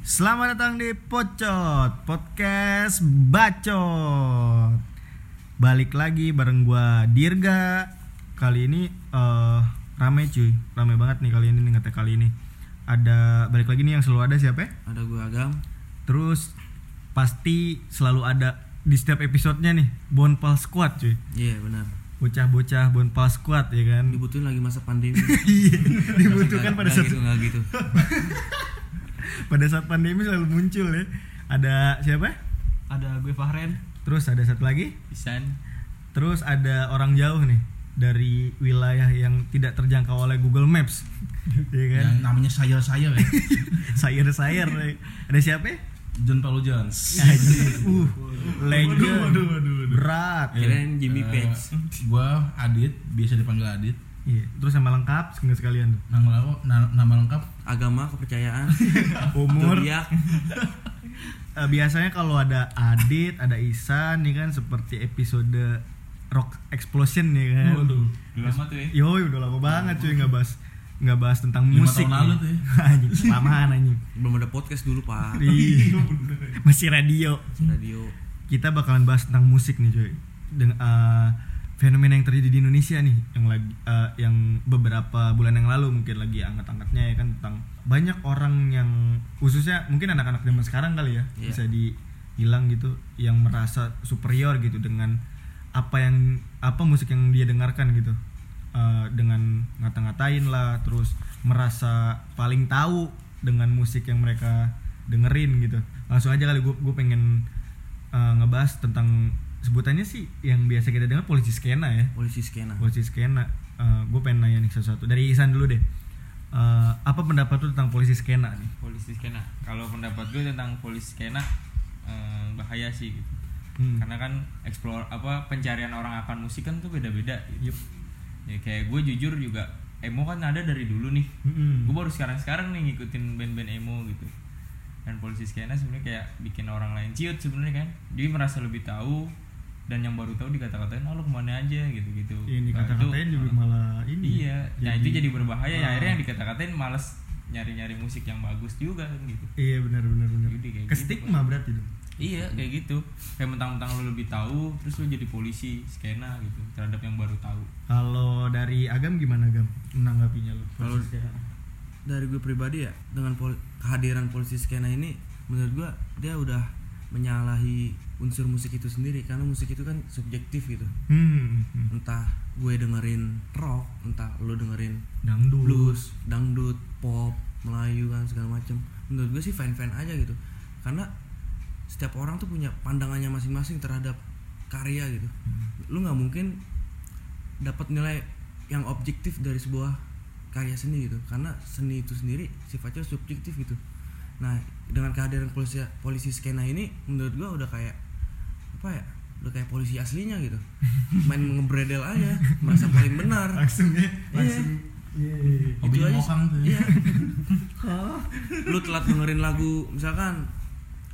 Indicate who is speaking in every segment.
Speaker 1: Selamat datang di Pocot Podcast Bacot. Balik lagi bareng gua Dirga. Kali ini eh rame cuy, rame banget nih kali ini nih kata kali ini. Ada balik lagi nih yang selalu ada siapa? ya?
Speaker 2: ada gue agam
Speaker 1: Terus pasti selalu ada di setiap episodenya nih Bonpal Squad cuy.
Speaker 2: iya benar
Speaker 1: Bocah-bocah Bonpal Squad ya kan.
Speaker 2: dibutuhin lagi masa pandemi
Speaker 1: Iya, dibutuhkan pada saat
Speaker 2: gitu gitu
Speaker 1: pada saat pandemi selalu muncul ya. Ada siapa?
Speaker 3: ada gue Fahren
Speaker 1: Terus ada satu lagi.
Speaker 3: Isan
Speaker 1: Terus ada orang jauh nih dari wilayah yang tidak terjangkau oleh Google Maps. Iya kan?
Speaker 4: yang namanya sayur-sayur ya
Speaker 1: Sayur-sayur. Ada siapa? ya?
Speaker 4: John Paul Jones.
Speaker 1: Uh, legend.
Speaker 4: Waduh, waduh, waduh, waduh.
Speaker 1: Berat.
Speaker 2: kirain Jimmy
Speaker 4: Eh,
Speaker 2: Page
Speaker 4: gua Adit biasa dipanggil Adit
Speaker 1: Iya. Terus sama lengkap sekalian sekalian.
Speaker 4: nama nama lengkap
Speaker 2: agama kepercayaan
Speaker 1: Umur.
Speaker 2: zodiak
Speaker 1: Eh, biasanya kalau ada Adit, ada Isan nih kan seperti episode Rock Explosion nih kan.
Speaker 4: waduh
Speaker 3: lama tuh ya
Speaker 1: Yoi udah lama banget cuy nggak bahas nggak bahas tentang musik.
Speaker 4: tahun lalu tuh ya.
Speaker 1: Anjing, kelamaan anjing.
Speaker 2: belum ada podcast dulu pak
Speaker 1: Iya. Masih radio.
Speaker 2: radio
Speaker 1: Kita bakalan bahas tentang musik nih cuy. Dengan eh, fenomena yang terjadi di Indonesia nih yang lagi eh, yang beberapa bulan yang lalu mungkin lagi angkat-angkatnya ya kan tentang banyak orang yang khususnya mungkin anak-anak zaman sekarang kali ya
Speaker 2: Iya.
Speaker 1: bisa dibilang gitu yang merasa superior gitu dengan apa yang apa musik yang dia dengarkan gitu Eh, dengan ngata-ngatain lah terus merasa paling tahu dengan musik yang mereka dengerin gitu. Langsung aja kali gue gue pengen eh, ngebahas tentang sebutannya sih yang biasa kita dengar polisi skena ya.
Speaker 2: Polisi skena.
Speaker 1: Polisi skena. Gue pengen nanya nih sesuatu. Dari Isan dulu deh. Eh, apa pendapat lu tentang polisi skena nih?
Speaker 3: Polisi skena. Kalau pendapat gue tentang polisi skena eh, bahaya sih gitu.
Speaker 1: Hmm.
Speaker 3: karena kan explore apa pencarian orang akan musik kan tuh beda-beda gitu. Ya kayak gue jujur juga emo kan ada dari dulu nih.
Speaker 1: Mm-mm.
Speaker 3: gue baru sekarang-sekarang nih ngikutin band-band emo gitu. Dan polisi skena sebenarnya kayak bikin orang lain ciut sebenarnya kan. Dia merasa lebih tahu dan yang baru tahu dikata-katain oh lu ke mana aja? gitu-gitu.
Speaker 1: Ini
Speaker 3: Nah,
Speaker 1: kata-katain
Speaker 3: itu-
Speaker 1: juga malah ini
Speaker 3: iya. Nah itu jadi berbahaya. ya
Speaker 1: Ah.
Speaker 3: akhirnya yang dikata-katain males nyari-nyari musik yang bagus juga kan gitu.
Speaker 1: Iya benar benar benar.
Speaker 3: Jadi kayak
Speaker 1: ke
Speaker 3: gitu,
Speaker 1: stigma berarti dong
Speaker 3: iya kayak gitu kayak mentang-mentang lu lebih tahu terus lu jadi polisi skena gitu terhadap yang baru tahu
Speaker 1: kalau dari Agam gimana Agam menanggapinya lu
Speaker 2: Kalau- dari gue pribadi ya dengan pol- kehadiran polisi skena ini menurut gue dia udah menyalahi unsur musik itu sendiri karena musik itu kan subjektif gitu
Speaker 1: hmm, hmm.
Speaker 2: entah gue dengerin rock entah lo dengerin
Speaker 1: dangdut
Speaker 2: blues, dangdut, pop, Melayu kan segala macem. Menurut gue sih fine fine aja gitu. Karena setiap orang tuh punya pandangannya masing-masing terhadap karya gitu. Lu nggak mungkin dapat nilai yang objektif dari sebuah karya seni gitu. Karena seni itu sendiri sifatnya subjektif gitu. Nah dengan kehadiran polisi polisi skena ini menurut gue udah kayak apa ya? Udah kayak polisi aslinya gitu. Main ngebredel aja, merasa paling benar.
Speaker 1: langsung ya
Speaker 2: Iya.
Speaker 1: langsung iya, iya.
Speaker 4: hobinya
Speaker 2: aja
Speaker 4: tuh ya.
Speaker 2: Iya. lu telat dengerin lagu misalkan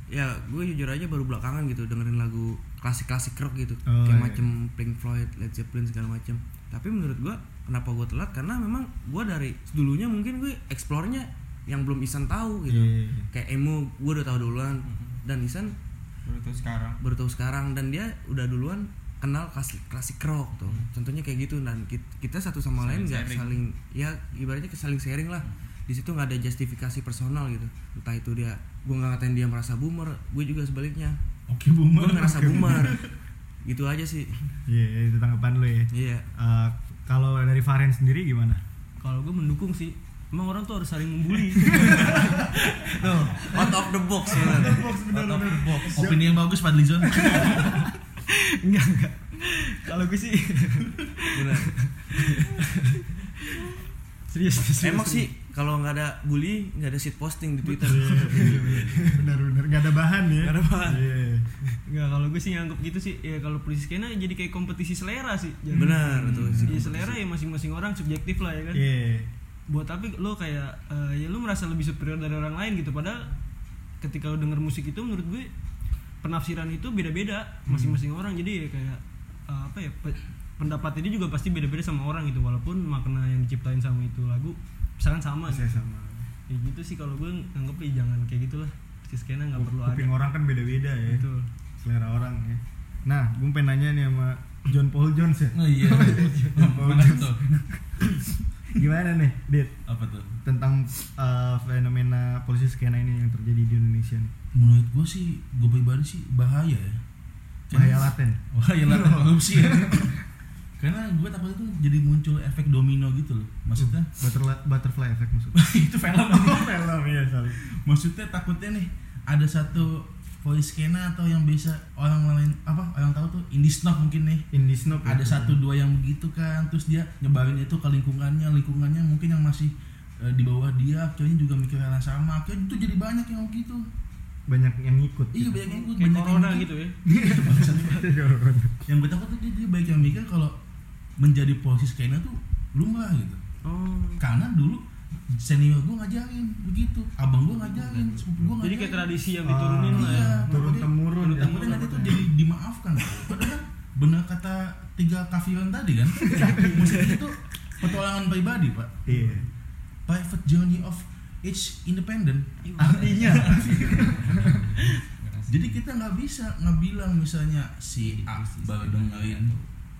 Speaker 2: ya gue jujur aja baru belakangan gitu dengerin lagu klasik-klasik rock gitu.
Speaker 1: Oh,
Speaker 2: kayak
Speaker 1: iya.
Speaker 2: macem Pink Floyd, Led Zeppelin segala macem. Tapi menurut gue kenapa gue telat? Karena memang gue dari dulunya mungkin gue explore-nya yang belum Isan tahu gitu.
Speaker 1: Iya, iya, iya.
Speaker 2: kayak emo gue udah tahu duluan. Dan Isan
Speaker 3: baru tahu sekarang.
Speaker 2: baru tahu sekarang. Dan dia udah duluan kenal klasik klasik rock tuh. Contohnya kayak gitu. Dan kit- kita satu sama
Speaker 3: Saling
Speaker 2: lain nggak saling ya ibaratnya saling sharing lah di situ nggak ada justifikasi personal gitu. Entah itu dia gue nggak ngatain dia merasa boomer gue juga sebaliknya.
Speaker 4: Oke boomer.
Speaker 2: Gue ngerasa boomer. gitu aja sih.
Speaker 1: Iya iya, itu tanggapan lu ya.
Speaker 2: Iya.
Speaker 1: Eh, kalau dari Faren sendiri gimana?
Speaker 5: Kalau gue mendukung sih emang orang tuh harus saling membuli.
Speaker 2: Tuh out of the box bener.
Speaker 4: out of the box opini yang bagus Fadlizon
Speaker 5: enggak enggak. Kalau gue sih. Serius, serius.
Speaker 2: Emang sih kalau nggak ada bully nggak ada shit posting di twitter.
Speaker 1: Benar benar. Nggak ada bahan ya.
Speaker 2: Nggak ada bahan.
Speaker 1: Iya.
Speaker 5: Enggak, kalau gue sih nganggep gitu sih. Ya kalau polisi skena jadi kayak kompetisi selera sih. Jadi-
Speaker 2: benar tuh
Speaker 5: ya selera ya masing-masing orang subjektif lah ya kan?
Speaker 1: Iya.
Speaker 5: buat tapi lo kayak eh, ya lo merasa lebih superior dari orang lain gitu. Padahal ketika lo denger musik itu menurut gue penafsiran itu beda-beda masing-masing orang. Jadi ya kayak uh, apa ya pe- pendapat ini juga pasti beda-beda sama orang gitu. Walaupun makna yang diciptain sama itu lagu misalkan sama
Speaker 1: Saya
Speaker 5: gitu.
Speaker 1: sama
Speaker 5: ya gitu sih kalau gue nganggep ya jangan kayak gitulah si skena nggak perlu ada
Speaker 1: kuping orang kan beda-beda ya
Speaker 5: Betul.
Speaker 1: selera orang ya nah gue pengen nanya nih sama John Paul Jones ya
Speaker 4: Oh iya.
Speaker 1: Paul
Speaker 4: Mana
Speaker 1: Jones.
Speaker 4: tuh?
Speaker 1: gimana nih Dit
Speaker 4: Apa tuh?
Speaker 1: tentang uh, fenomena polisi skena ini yang terjadi di Indonesia nih
Speaker 4: Menurut gue sih, gue pribadi sih bahaya ya.
Speaker 1: bahaya laten
Speaker 4: Bahaya lah korupsi ya. Karena gue takut itu jadi muncul efek domino gitu loh. Maksudnya?
Speaker 1: Butterfly, butterfly effect maksudnya
Speaker 4: itu film.
Speaker 1: Oh film ya sorry.
Speaker 4: Maksudnya takutnya nih ada satu voice skena atau yang biasa orang lain apa orang tahu tuh indie snob mungkin nih.
Speaker 1: Indie Snob ya?
Speaker 4: ada satu dua yang begitu kan terus dia nyebarin itu ke lingkungannya lingkungannya mungkin yang masih eh, di bawah dia akhirnya juga mikir hal yang sama akhirnya itu jadi banyak yang begitu
Speaker 1: banyak yang ngikut
Speaker 4: iya
Speaker 1: gitu.
Speaker 4: banyak yang ikut
Speaker 5: kayak
Speaker 4: banyak
Speaker 5: corona
Speaker 4: yang
Speaker 5: gitu ya.
Speaker 4: Yang gue takut tuh dia, dia banyak yang mikir kalau menjadi polisi skena tuh lumrah gitu.
Speaker 5: Oh.
Speaker 4: Karena dulu senior gue ngajarin begitu. Abang gue ngajarin sepupu gue
Speaker 5: jadi
Speaker 4: ngajarin.
Speaker 5: kayak tradisi yang diturunin
Speaker 1: Ah,
Speaker 5: lah
Speaker 4: iya,
Speaker 5: ya
Speaker 1: turun
Speaker 4: makanya-
Speaker 1: temurun ya.
Speaker 4: takutnya nanti tuh jadi dimaafkan. Padahal benar kata tiga kafiran tadi kan? Musik itu petualangan pribadi pak.
Speaker 1: Iya.
Speaker 4: Private journey of each independent.
Speaker 1: Artinya.
Speaker 4: Jadi kita nggak bisa nggak bilang misalnya si A baru dengerin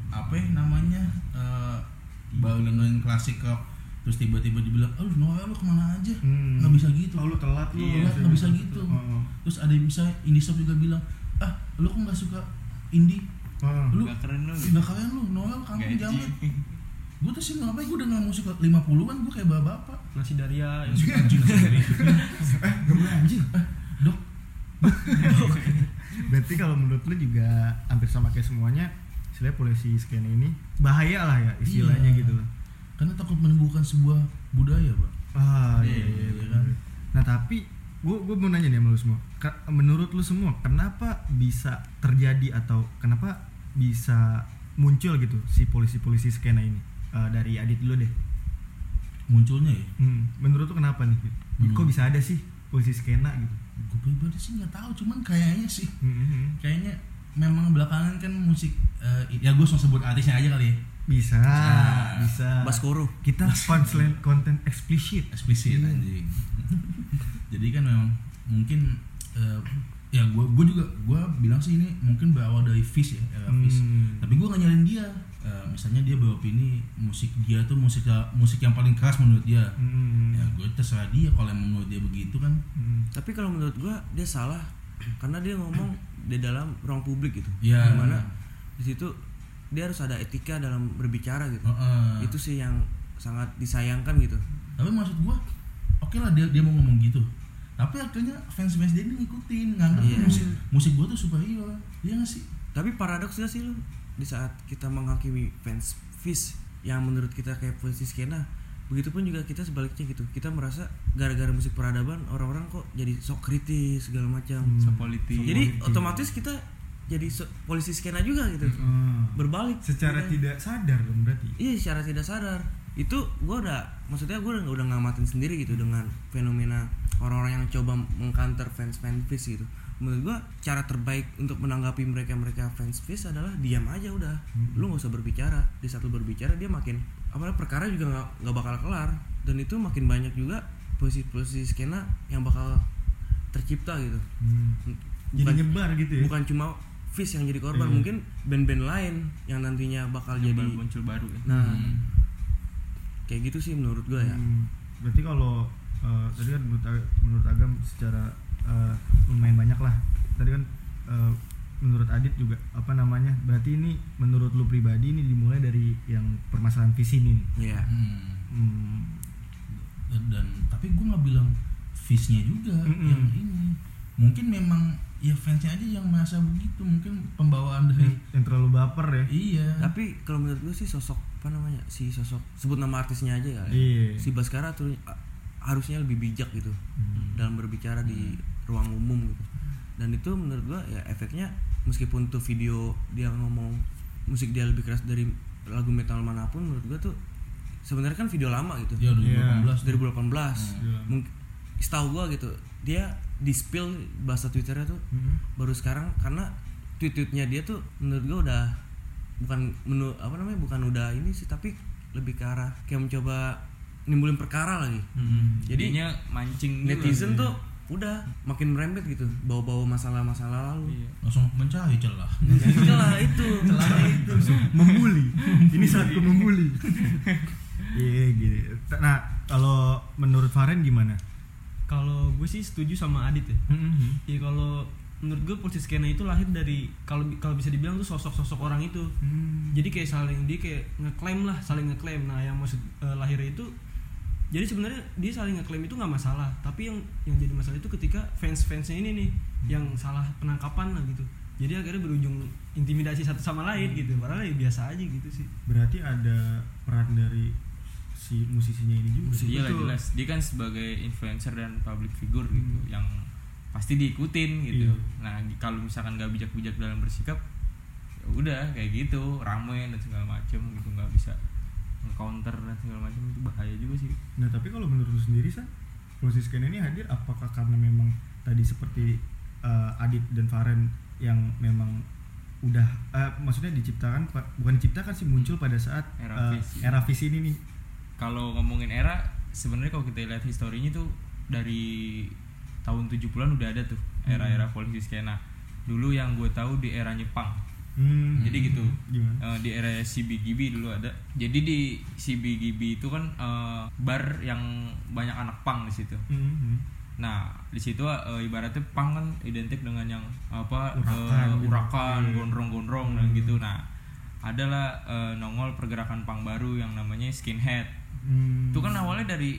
Speaker 4: apa ya namanya eh, baru dengerin klasik rock terus tiba-tiba dibilang oh Noah lu ke mana aja?
Speaker 1: Hmm.
Speaker 4: nggak bisa gitu.
Speaker 1: Oh, lu telat lu.
Speaker 4: Iya, nggak bisa gitu.
Speaker 1: oh.
Speaker 4: terus ada yang bisa indie shop juga bilang ah lu kok nggak suka indie?
Speaker 1: Oh.
Speaker 4: lu
Speaker 3: Gak keren lu
Speaker 4: nggak kalian lu Noel kamu jangan. Gue tuh sih ngapain gue denger musik 50-an gue kayak bapak-bapak.
Speaker 5: Nasi daria. Yang
Speaker 4: Musik anjing sendiri
Speaker 1: eh gak boleh anjing.
Speaker 4: Dok.
Speaker 1: Berarti kalau menurut lu juga hampir sama kayak semuanya istilahnya polisi skena ini bahaya lah ya istilahnya
Speaker 4: Iya.
Speaker 1: gitu
Speaker 4: karena takut menimbulkan sebuah budaya pak
Speaker 1: ah
Speaker 4: Iya,
Speaker 1: iya, iya,
Speaker 4: iya, kan?
Speaker 1: nah tapi gue gue mau nanya nih sama lu semua Ka- menurut lu semua kenapa bisa terjadi atau kenapa bisa muncul gitu si polisi-polisi skena ini Eh, dari Adit dulu deh
Speaker 4: munculnya ya
Speaker 1: hmm, menurut lu kenapa nih gitu?
Speaker 4: Hmm.
Speaker 1: kok bisa ada sih polisi skena gitu
Speaker 4: gue pribadi sih nggak tahu cuman kayaknya sih
Speaker 1: hmm, hmm.
Speaker 4: kayaknya memang belakangan kan musik eh, ya gue langsung sebut artisnya aja kali ya
Speaker 1: bisa
Speaker 4: Bisa.
Speaker 1: bisa
Speaker 2: Baskoro
Speaker 1: kita konten konten eksplisit
Speaker 4: eksplisit
Speaker 1: Iya.
Speaker 4: anjing jadi kan memang mungkin eh, ya gue gue juga gue bilang sih ini mungkin berawal dari Fish ya era Fish
Speaker 1: Hmm.
Speaker 4: tapi gue gak nyalain dia Eh, misalnya dia beropini musik dia tuh musik musik yang paling keras menurut dia
Speaker 1: Hmm.
Speaker 4: ya gue terserah dia kalau emang menurut dia begitu kan
Speaker 1: Hmm.
Speaker 2: tapi kalau menurut gua dia salah karena dia ngomong di dalam ruang publik gitu.
Speaker 4: Iya.
Speaker 2: di mana di situ dia harus ada etika dalam berbicara gitu.
Speaker 4: Heeh.
Speaker 2: itu sih yang sangat disayangkan gitu.
Speaker 4: Tapi maksud gue oke lah dia dia mau ngomong gitu. Tapi akhirnya fans fans dia ini ngikutin nganggap
Speaker 2: Iya.
Speaker 4: musik musik gue tuh superior iya gak sih?
Speaker 2: Tapi paradoks gak sih lu? Di saat kita menghakimi fans Fish yang menurut kita kayak posisi skena begitupun juga kita sebaliknya gitu. Kita merasa gara-gara musik peradaban orang-orang kok jadi sok kritis segala macam.
Speaker 3: So politik
Speaker 2: jadi otomatis kita jadi so- polisi skena juga gitu.
Speaker 1: Hmm.
Speaker 2: berbalik.
Speaker 1: Secara
Speaker 2: Kita-
Speaker 1: tidak sadar dong berarti.
Speaker 2: Iya secara tidak sadar. Itu gue udah maksudnya gue udah udah ngamatin sendiri gitu dengan fenomena orang-orang yang coba mengkanter fans fans Fish gitu. Menurut gue cara terbaik untuk menanggapi mereka mereka fans adalah diam aja udah. Lu nggak usah berbicara. Di saat lu berbicara dia makin apalagi perkara juga nggak nggak bakal kelar. Dan itu makin banyak juga posisi-posisi skena yang bakal tercipta gitu.
Speaker 1: Jadi
Speaker 2: Bukan-
Speaker 1: nyebar gitu ya?
Speaker 2: bukan cuma Fish yang jadi korban
Speaker 1: Iya.
Speaker 2: mungkin band-band lain yang nantinya bakal
Speaker 3: yang
Speaker 2: jadi
Speaker 3: baru muncul baru ya.
Speaker 2: Nah.
Speaker 4: Hmm.
Speaker 2: kayak gitu sih menurut gue ya.
Speaker 1: Hmm, berarti kalau eh, tadi kan menurut menurut Agam secara eh, lumayan banyak lah. Tadi kan eh, menurut Adit juga apa namanya berarti ini menurut lu pribadi ini dimulai dari yang permasalahan visi ini nih.
Speaker 2: Iya.
Speaker 4: Hmm.
Speaker 1: Hmm,
Speaker 4: dan, dan tapi gue nggak bilang fishnya juga
Speaker 1: Mm-mm.
Speaker 4: yang ini mungkin memang ya fansnya aja yang merasa begitu mungkin pembawaan dari
Speaker 1: yang, yang terlalu baper ya
Speaker 4: iya
Speaker 2: Tapi kalau menurut gue sih sosok apa namanya si sosok sebut nama artisnya aja ya.
Speaker 1: Iya.
Speaker 2: Si Baskara tuh harusnya lebih bijak gitu
Speaker 1: Hmm.
Speaker 2: dalam berbicara di ruang umum gitu. Dan itu menurut gua ya efeknya meskipun tuh video dia ngomong musik dia lebih keras dari lagu metal mana pun menurut gua tuh sebenarnya kan video lama gitu.
Speaker 4: ya
Speaker 1: Iya.
Speaker 4: 2018
Speaker 2: 2018.
Speaker 1: Iya.
Speaker 2: Mungkin setahu gua gitu dia di spill bahasa twitternya tuh
Speaker 1: Hmm.
Speaker 2: baru sekarang karena tweet-tweetnya dia tuh menurut gua udah bukan menurut apa namanya bukan udah ini sih tapi lebih ke arah kayak mencoba nimbulin perkara lagi jadi
Speaker 3: jadinya mancing juga.
Speaker 2: netizen tuh udah makin merembet gitu bawa-bawa masalah-masalah lalu.
Speaker 3: Iya.
Speaker 4: langsung mencari celah.
Speaker 2: Itulah itu
Speaker 1: membuli. Ini saatku membuli. Iya gitu nah kalau menurut Faren gimana?
Speaker 5: Kalau gue sih setuju sama Adit ya.
Speaker 1: Mm-hmm.
Speaker 5: ya kalau menurut gue posisi skena itu lahir dari kalau kalau bisa dibilang tuh sosok-sosok orang itu.
Speaker 1: Hmm.
Speaker 5: jadi kayak saling dia kayak ngeklaim lah saling ngeklaim. Nah yang maksud eh, lahirnya itu jadi sebenarnya dia saling ngeklaim itu nggak masalah tapi yang yang jadi masalah itu ketika fans fansnya ini nih yang salah penangkapan lah gitu. Jadi akhirnya berujung intimidasi satu sama lain gitu. Padahal ya biasa aja gitu sih.
Speaker 1: Berarti ada peran dari si musisinya ini juga?
Speaker 3: Iya lah
Speaker 5: Betul.
Speaker 3: jelas. Dia kan sebagai influencer dan public figure gitu yang pasti diikutin gitu.
Speaker 1: Iya.
Speaker 3: Nah kalau misalkan nggak bijak-bijak dalam bersikap, ya udah kayak gitu. Rame dan segala macem gitu nggak bisa counter dan segala macam itu bahaya juga sih.
Speaker 1: Nah tapi kalau menurut lu sendiri san posisi skena ini hadir apakah karena memang tadi seperti uh, Adit dan Faren yang memang udah uh, maksudnya diciptakan bukan diciptakan sih muncul pada saat
Speaker 3: Era
Speaker 1: uh,
Speaker 3: visi.
Speaker 1: era visi ini nih
Speaker 3: Kalau ngomongin era sebenarnya kalau kita lihat historinya tuh dari tahun 70-an udah ada tuh era-era polisi skena. Dulu yang gue tahu di era Jepang.
Speaker 1: Hmm.
Speaker 3: Jadi gitu.
Speaker 1: Gimana?
Speaker 3: Eh, di era CBGB dulu ada. Jadi di CBGB itu kan eh, bar yang banyak anak pang di situ.
Speaker 1: Hmm.
Speaker 3: Nah, di situ eh, ibaratnya pang kan identik dengan yang apa
Speaker 1: Urakan gitu.
Speaker 3: urakan,
Speaker 1: Iya.
Speaker 3: gondrong-gondrong dan gitu. Nah, adalah eh, nongol pergerakan pang baru yang namanya skinhead.
Speaker 1: Hmm.
Speaker 3: Itu kan awalnya dari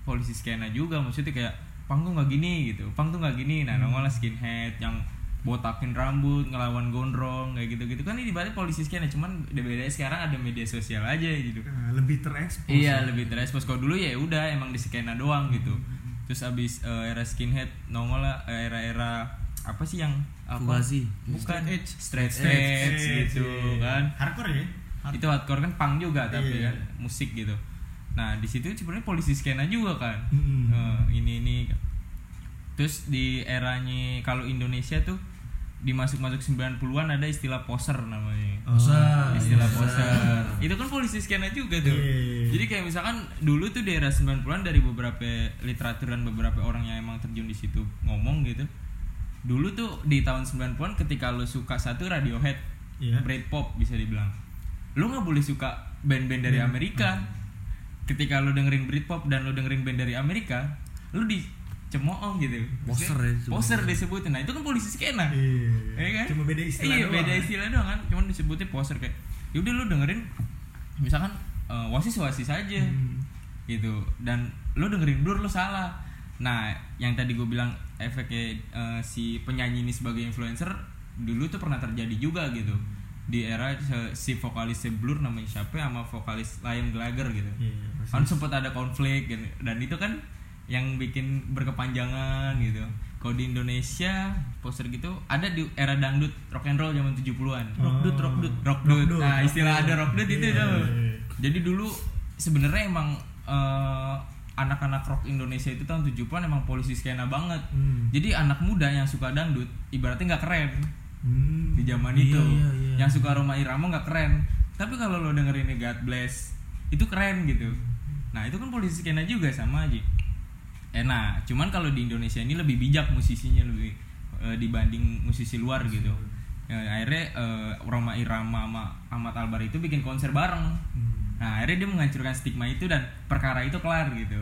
Speaker 3: polisi skena juga, maksudnya kayak pang tuh nggak gini gitu, pang tuh nggak gini. Nah, nongol lah skinhead yang botakin rambut, ngelawan gondrong kayak gitu-gitu kan ini ibaratnya polisi skena, cuman beda sekarang ada media sosial aja gitu.
Speaker 1: Nah, lebih terekspos
Speaker 3: Iya
Speaker 1: ya.
Speaker 3: lebih terexpose kalau dulu ya udah emang di skena doang gitu. Terus abis eh, era skinhead nongol lah eh, era-era apa sih yang apa?
Speaker 2: Fugazi.
Speaker 3: Bukan
Speaker 1: Straight edge.
Speaker 3: straight
Speaker 1: Straight
Speaker 3: edge
Speaker 1: edge,
Speaker 3: gitu
Speaker 1: iya.
Speaker 3: kan.
Speaker 1: hardcore ya
Speaker 3: Itu hardcore kan punk juga tapi
Speaker 1: Iya.
Speaker 3: kan musik gitu. Nah di situ sebenarnya polisi skena juga kan.
Speaker 1: Mm-mm.
Speaker 3: Eh, ini ini. Terus di eranya kalau Indonesia tuh di masuk-masuk 90-an ada istilah poser namanya
Speaker 4: Bosan.
Speaker 3: istilah
Speaker 2: Iya.
Speaker 3: poser itu kan polisi skena juga tuh
Speaker 1: Iya.
Speaker 3: jadi kayak misalkan dulu tuh di era 90-an dari beberapa literatur dan beberapa orang yang emang terjun di situ ngomong gitu dulu tuh di tahun 90-an ketika lo suka satu Radiohead
Speaker 1: Iya.
Speaker 3: Britpop bisa dibilang lo nggak boleh suka band-band dari Amerika ketika lo dengerin Britpop dan lo dengerin band dari Amerika lo dicemooh gitu
Speaker 2: Poser ya
Speaker 3: poser disebutin nah itu kan polisi skena
Speaker 1: Iya.
Speaker 3: Iya kan?
Speaker 1: Cuma beda istilah
Speaker 3: Iya,
Speaker 1: doang.
Speaker 3: beda istilah doang kan. Cuman disebutnya poser kayak yaudah lu dengerin misalkan eh, wasis wasis aja
Speaker 1: Hmm.
Speaker 3: gitu dan lu dengerin blur lu salah. Nah, yang tadi gue bilang efeknya eh, si penyanyi ini sebagai influencer dulu tuh pernah terjadi juga gitu di era si vokalis Blur namanya siapa ya, sama vokalis Liam Gallagher gitu
Speaker 1: Iya, persis.
Speaker 3: kan sempat ada konflik dan, dan itu kan yang bikin berkepanjangan gitu. Kalau di Indonesia poster gitu ada di era dangdut rock and roll zaman 70-an
Speaker 5: rockdut rockdut
Speaker 3: rockdut
Speaker 1: Rockdut,
Speaker 3: nah istilah ada rockdut itu
Speaker 1: Iya,
Speaker 3: tuh.
Speaker 1: iya.
Speaker 3: jadi dulu sebenarnya emang eh, anak-anak rock Indonesia itu tahun 70-an emang polisi skena banget.
Speaker 1: Hmm.
Speaker 3: jadi anak muda yang suka dangdut ibaratnya nggak keren
Speaker 1: Hmm.
Speaker 3: di zaman
Speaker 4: Iya,
Speaker 3: itu.
Speaker 4: Iya, iya.
Speaker 3: yang suka Roma Irama nggak keren. Tapi kalau lo dengerin God Bless itu keren gitu. Nah itu kan polisi skena juga sama aja enak. Cuman kalau di Indonesia ini lebih bijak musisinya lebih eh, dibanding musisi luar gitu. Ya, akhirnya eh, Roma Irama sama Ahmad Albar itu bikin konser bareng. Nah akhirnya dia menghancurkan stigma itu dan perkara itu kelar gitu.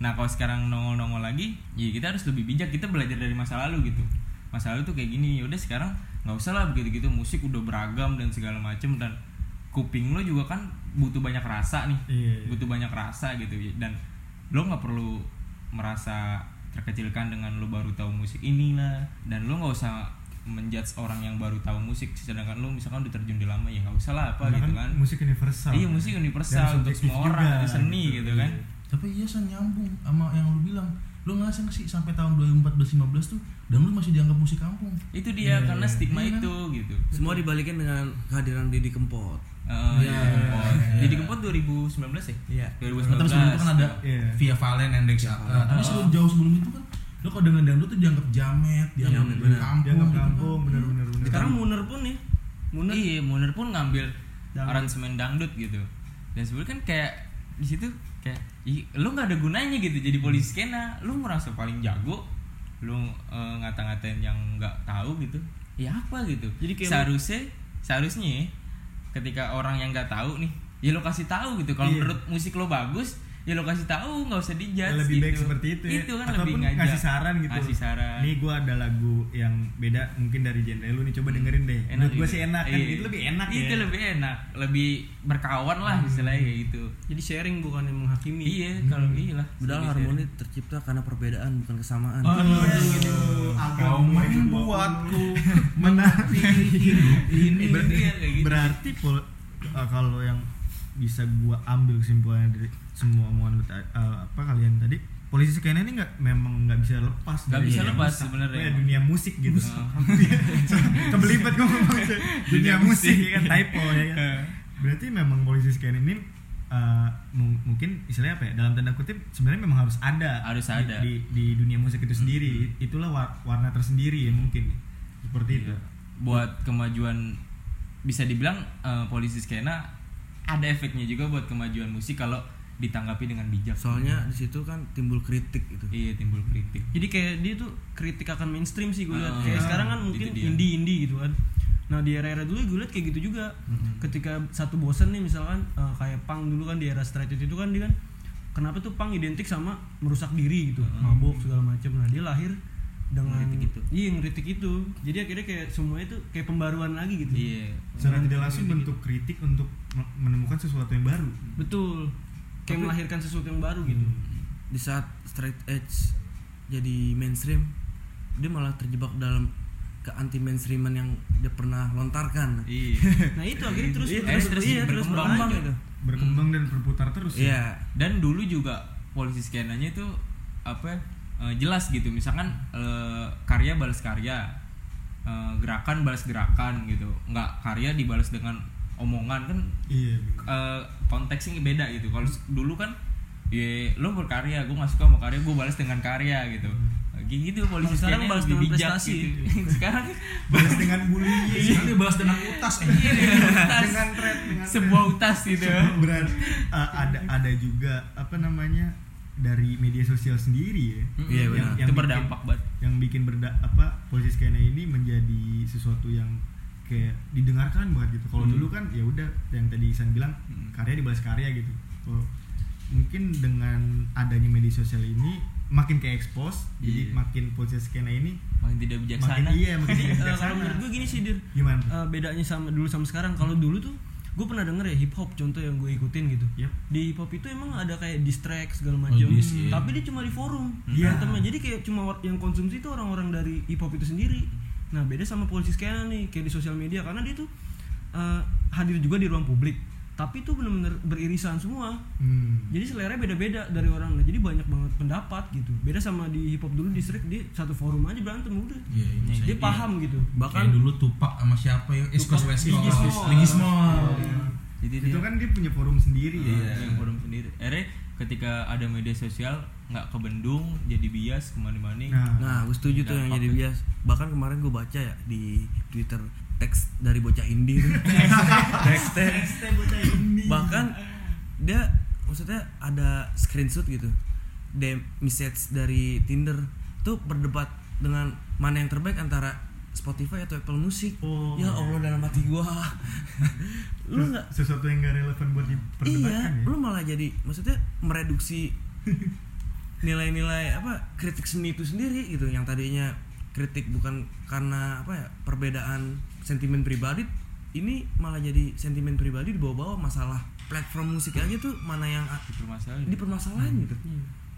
Speaker 3: Nah kalau sekarang nongol-nongol lagi ya kita harus lebih bijak. Kita belajar dari masa lalu gitu. Masa lalu tuh kayak gini ya udah sekarang nggak usah lah begitu gitu musik udah beragam dan segala macem dan kuping lo juga kan butuh banyak rasa nih.
Speaker 1: Iya.
Speaker 3: butuh banyak rasa gitu. Dan lo nggak perlu merasa terkecilkan dengan lo baru tahu musik inilah. Dan lo nggak usah menjudge orang yang baru tahu musik sedangkan lo misalkan udah terjun di lama ya nggak usah lah apa
Speaker 1: Karena
Speaker 3: gitu
Speaker 1: kan
Speaker 3: kan.
Speaker 1: musik universal.
Speaker 3: Iya musik
Speaker 1: Dan
Speaker 3: universal untuk semua orang
Speaker 1: juga,
Speaker 3: seni gitu. kan.
Speaker 4: Tapi iya san nyambung sama yang lu bilang. Lu ngerasa nggak sih sampai tahun 2014-15 tuh dangdut masih dianggap musik kampung.
Speaker 3: itu dia karena stigma
Speaker 4: Iya kan?
Speaker 3: itu gitu
Speaker 2: semua dibalikin dengan kehadiran Didi Kempot
Speaker 4: Iya,
Speaker 3: Didi Kempot.
Speaker 4: iya.
Speaker 3: Didi Kempot 2019 ya?
Speaker 2: Iya.
Speaker 3: 2019.
Speaker 4: Tapi sebelum itu kan ada
Speaker 1: Iya.
Speaker 4: Via Valen and Dex Nah, tapi sebelum jauh sebelum itu kan lu kalau dengan dangdut tuh dianggap jamet, dianggap dari
Speaker 2: bener.
Speaker 4: kampung,
Speaker 1: Dianggap
Speaker 4: gitu kan.
Speaker 1: kampung bener bener bener
Speaker 5: sekarang Muner pun nih Munir
Speaker 3: iya Munir pun ngambil
Speaker 5: Dangdut.
Speaker 3: aransemen dangdut gitu dan sebenarnya kan kayak di situ kayak "Ih, lu nggak ada gunanya gitu jadi polisi skena lu merasa paling jago lu eh, ngata-ngatain yang nggak tahu gitu ya apa gitu
Speaker 5: Jadi kayak
Speaker 3: seharusnya seharusnya ya, ketika orang yang nggak tahu nih ya lo kasih tahu gitu kalau
Speaker 1: Iya.
Speaker 3: menurut musik lo bagus ya lo kasih tahu nggak usah dijudge
Speaker 1: lebih baik
Speaker 3: gitu.
Speaker 1: seperti itu ya.
Speaker 3: Itu kan
Speaker 1: ataupun
Speaker 3: lebih ngajak
Speaker 1: ngasih saran gitu.
Speaker 3: Ngasih saran.
Speaker 1: Nih gue ada lagu yang beda mungkin dari genre lu nih. Coba dengerin deh. Menurut gue
Speaker 3: juga.
Speaker 1: sih enak kan?
Speaker 3: Iya.
Speaker 1: itu lebih enak
Speaker 3: itu
Speaker 1: ya
Speaker 3: lebih enak. Lebih berkawan lah istilahnya kayak gitu.
Speaker 5: Jadi sharing bukan yang menghakimi.
Speaker 3: Iya kalau iya lah
Speaker 2: Padahal harmoni tercipta karena perbedaan bukan kesamaan.
Speaker 1: kau membuatku menanti
Speaker 3: ini
Speaker 1: Ber-
Speaker 3: iya, kayak gitu.
Speaker 1: berarti uh, kalau yang bisa gua ambil kesimpulannya dari semua omongan uh, apa kalian tadi. Polisi skena ini nggak memang nggak bisa lepas
Speaker 3: Nggak bisa lepas sebenarnya.
Speaker 1: Ya, dunia musik gitu.
Speaker 3: Oh.
Speaker 1: kebelibet ngomong dunia
Speaker 3: Dunia
Speaker 1: musik ya kan typo ya kan. Berarti memang polisi skena ini uh, mung- mungkin istilahnya apa ya dalam tanda kutip sebenarnya memang harus ada
Speaker 3: Harus
Speaker 1: di-
Speaker 3: ada.
Speaker 1: di, di dunia musik itu sendiri. Itulah wa- warna tersendiri ya mungkin. Seperti itu.
Speaker 3: Iya. buat kemajuan bisa dibilang eh, polisi skena ada efeknya juga buat kemajuan musik kalau ditanggapi dengan bijak.
Speaker 2: Soalnya di situ kan timbul kritik gitu.
Speaker 3: iya timbul kritik.
Speaker 5: Jadi kayak dia tuh kritik akan mainstream sih gue lihat.
Speaker 3: Ah,
Speaker 5: kayak sekarang kan mungkin
Speaker 3: dia.
Speaker 5: indie indie gitu kan. Nah di era-era dulu gue lihat kayak gitu juga. Ketika satu bosen nih misalkan eh, kayak punk dulu kan di era straight itu kan dia kan kenapa tuh punk identik sama merusak diri gitu. Mabuk segala macam nah dia lahir dengan
Speaker 2: Ngeritik itu.
Speaker 5: iya ngeritik itu. Jadi akhirnya kayak semua itu kayak pembaruan lagi gitu.
Speaker 3: Iya.
Speaker 1: Secara tidak langsung bentuk kritik untuk me- menemukan sesuatu yang baru.
Speaker 5: Betul kayak melahirkan sesuatu yang baru gitu
Speaker 2: Di saat straight edge jadi mainstream, dia malah terjebak dalam ke anti mainstreaman yang dia pernah lontarkan.
Speaker 3: iya
Speaker 5: nah itu akhirnya terus
Speaker 2: Iya,
Speaker 5: terus,
Speaker 2: terus
Speaker 5: iya, terus
Speaker 2: berkembang
Speaker 5: berlanjut
Speaker 2: gitu.
Speaker 1: berkembang dan berputar terus ya.
Speaker 2: Iya.
Speaker 3: dan dulu juga polisi skenanya itu apa eh, jelas gitu misalkan eh, karya balas karya eh, gerakan balas gerakan gitu nggak karya dibalas dengan omongan kan
Speaker 1: iya
Speaker 3: eh, konteksnya beda gitu. Kalau dulu kan ya lo berkarya gue gak suka sama karya gue balas dengan karya gitu. Kayak gitu polisi
Speaker 5: Kalau sekarang balas
Speaker 3: lebih
Speaker 5: dengan
Speaker 3: bijak
Speaker 5: prestasi.
Speaker 3: gitu. sekarang
Speaker 1: balas dengan bullying
Speaker 4: Nanti bahas dengan utas eh.
Speaker 3: utas.
Speaker 1: dengan thread dengan
Speaker 3: sebuah utas gitu.
Speaker 1: Berarti uh, ada ada juga apa namanya dari media sosial sendiri ya.
Speaker 2: Iya,
Speaker 1: yang,
Speaker 2: benar.
Speaker 1: yang
Speaker 3: itu
Speaker 1: bikin-
Speaker 3: berdampak banget.
Speaker 1: yang bikin berda apa posisi skena ini menjadi sesuatu yang kayak didengarkan banget gitu kalau
Speaker 3: Hmm.
Speaker 1: dulu kan ya udah yang tadi Isan bilang
Speaker 3: Hmm.
Speaker 1: karya dibalas karya gitu Kalau mungkin dengan adanya media sosial ini makin kayak expose jadi
Speaker 3: Iya.
Speaker 1: makin posisi skena ini
Speaker 3: makin tidak
Speaker 1: makin
Speaker 3: bijaksana
Speaker 1: iya makin tidak
Speaker 5: eh, kalau
Speaker 1: bijaksana.
Speaker 5: menurut gue gini sih dir
Speaker 1: gimana?
Speaker 5: Eh, bedanya sama dulu sama sekarang kalau dulu tuh gue pernah denger ya hip hop contoh yang gue ikutin gitu
Speaker 1: Yap.
Speaker 5: di hip hop itu emang ada kayak diss track segala macam
Speaker 4: Oh, diss, iya.
Speaker 5: tapi dia cuma di forum
Speaker 1: Iya.
Speaker 5: berantemnya. jadi kayak cuma yang konsumsi itu orang-orang dari hip hop itu sendiri nah beda sama polisi skena nih kayak di sosial media karena dia tuh eh, hadir juga di ruang publik tapi itu bener-bener beririsan semua
Speaker 1: Hmm.
Speaker 5: jadi selera beda-beda dari orang nah jadi banyak banget pendapat gitu beda sama di hip hop dulu di strike dia satu forum aja berantem udah
Speaker 4: Iya, iya, bisa.
Speaker 5: dia paham gitu
Speaker 4: Bahkan
Speaker 2: Bahkan
Speaker 4: dulu Tupac sama siapa ya? East Coast West Coast.
Speaker 5: Ligismo.
Speaker 3: jadi
Speaker 1: itu
Speaker 3: dia
Speaker 1: kan dia punya forum sendiri ya
Speaker 3: Iya, yang forum sendiri. Akhirnya ketika ada media sosial nggak kebendung jadi bias ke mana-mana.
Speaker 1: nah,
Speaker 2: Nah, gue setuju tuh yang jadi bias. Bahkan kemarin gue baca ya di Twitter teks dari bocah indie tuh. teks teks. Bahkan dia maksudnya ada screenshot gitu. DM message dari Tinder tuh berdebat dengan mana yang terbaik antara Spotify atau Apple Music.
Speaker 1: Oh.
Speaker 2: Ya Allah dalam hati gua. lu nggak
Speaker 1: sesuatu yang gak relevan buat
Speaker 2: Iya,
Speaker 1: diperdebatkan ya
Speaker 2: lu malah jadi maksudnya mereduksi nilai-nilai apa kritik seni itu sendiri gitu yang tadinya kritik bukan karena apa ya perbedaan sentimen pribadi ini malah jadi sentimen pribadi dibawa-bawa masalah platform musik aja tuh mana yang
Speaker 3: Dipermasalahin.
Speaker 2: dipermasalahin gitu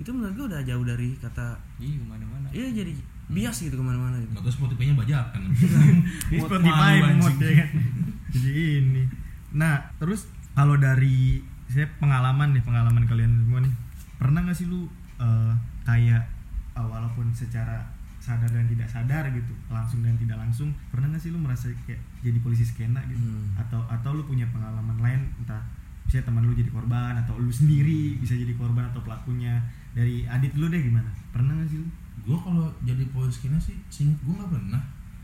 Speaker 2: itu menurut gue udah jauh dari kata
Speaker 3: Iya ke mana-mana.
Speaker 2: iya jadi bias gitu ke mana-mana gitu
Speaker 4: Gak tau Spotify-nya bajakan.
Speaker 1: Ini
Speaker 4: Mod
Speaker 1: Spotify mod ya kan. Jadi ini. Nah, terus kalau dari saya pengalaman nih, pengalaman kalian semua nih. Pernah nggak sih lu eh, kayak eh, walaupun secara sadar dan tidak sadar gitu, langsung dan tidak langsung, pernah nggak sih lu merasa kayak jadi polisi skena gitu?
Speaker 2: Hmm.
Speaker 1: Atau atau lu punya pengalaman lain entah misalnya teman lu jadi korban atau lu sendiri bisa jadi korban atau pelakunya dari adit lu deh gimana pernah nggak sih lu
Speaker 4: gue kalau jadi polisi kena sih singkat gue nggak pernah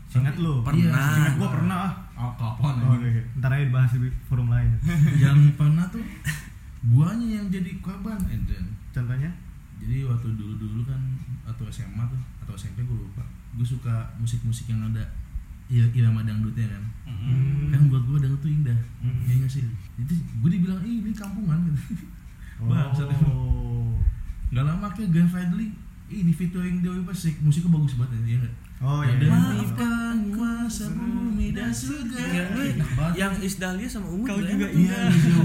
Speaker 1: Seingat lu.
Speaker 2: Pernah.
Speaker 1: Iya, Seingat gua pernah. ah.
Speaker 4: Oh, kapan
Speaker 1: Oh,
Speaker 4: anjing?
Speaker 1: iya. Ntar aja dibahas di forum lain.
Speaker 4: yang pernah tuh guanya yang jadi korban Eden
Speaker 1: Contohnya?
Speaker 4: jadi waktu dulu dulu kan atau SMA tuh atau SMP gue lupa gue suka musik musik yang ada ir- irama dangdutnya kan
Speaker 1: Hmm.
Speaker 4: kan buat gue dangdut tuh indah ya nggak sih itu gue dibilang "Ih, ini kampungan gitu emang.
Speaker 1: Oh.
Speaker 4: nggak lama akhirnya Glenn Fredly ini featuring Dewi Persik musiknya bagus banget ya nggak
Speaker 1: Oh
Speaker 4: Yang
Speaker 1: iya.
Speaker 4: ada,
Speaker 1: iya.
Speaker 4: Maafkan kuasa bumi dan surga
Speaker 2: yang,
Speaker 4: Enak banget.
Speaker 2: yang Isdahlia sama Ungu
Speaker 5: Kau
Speaker 2: juga
Speaker 4: iya iya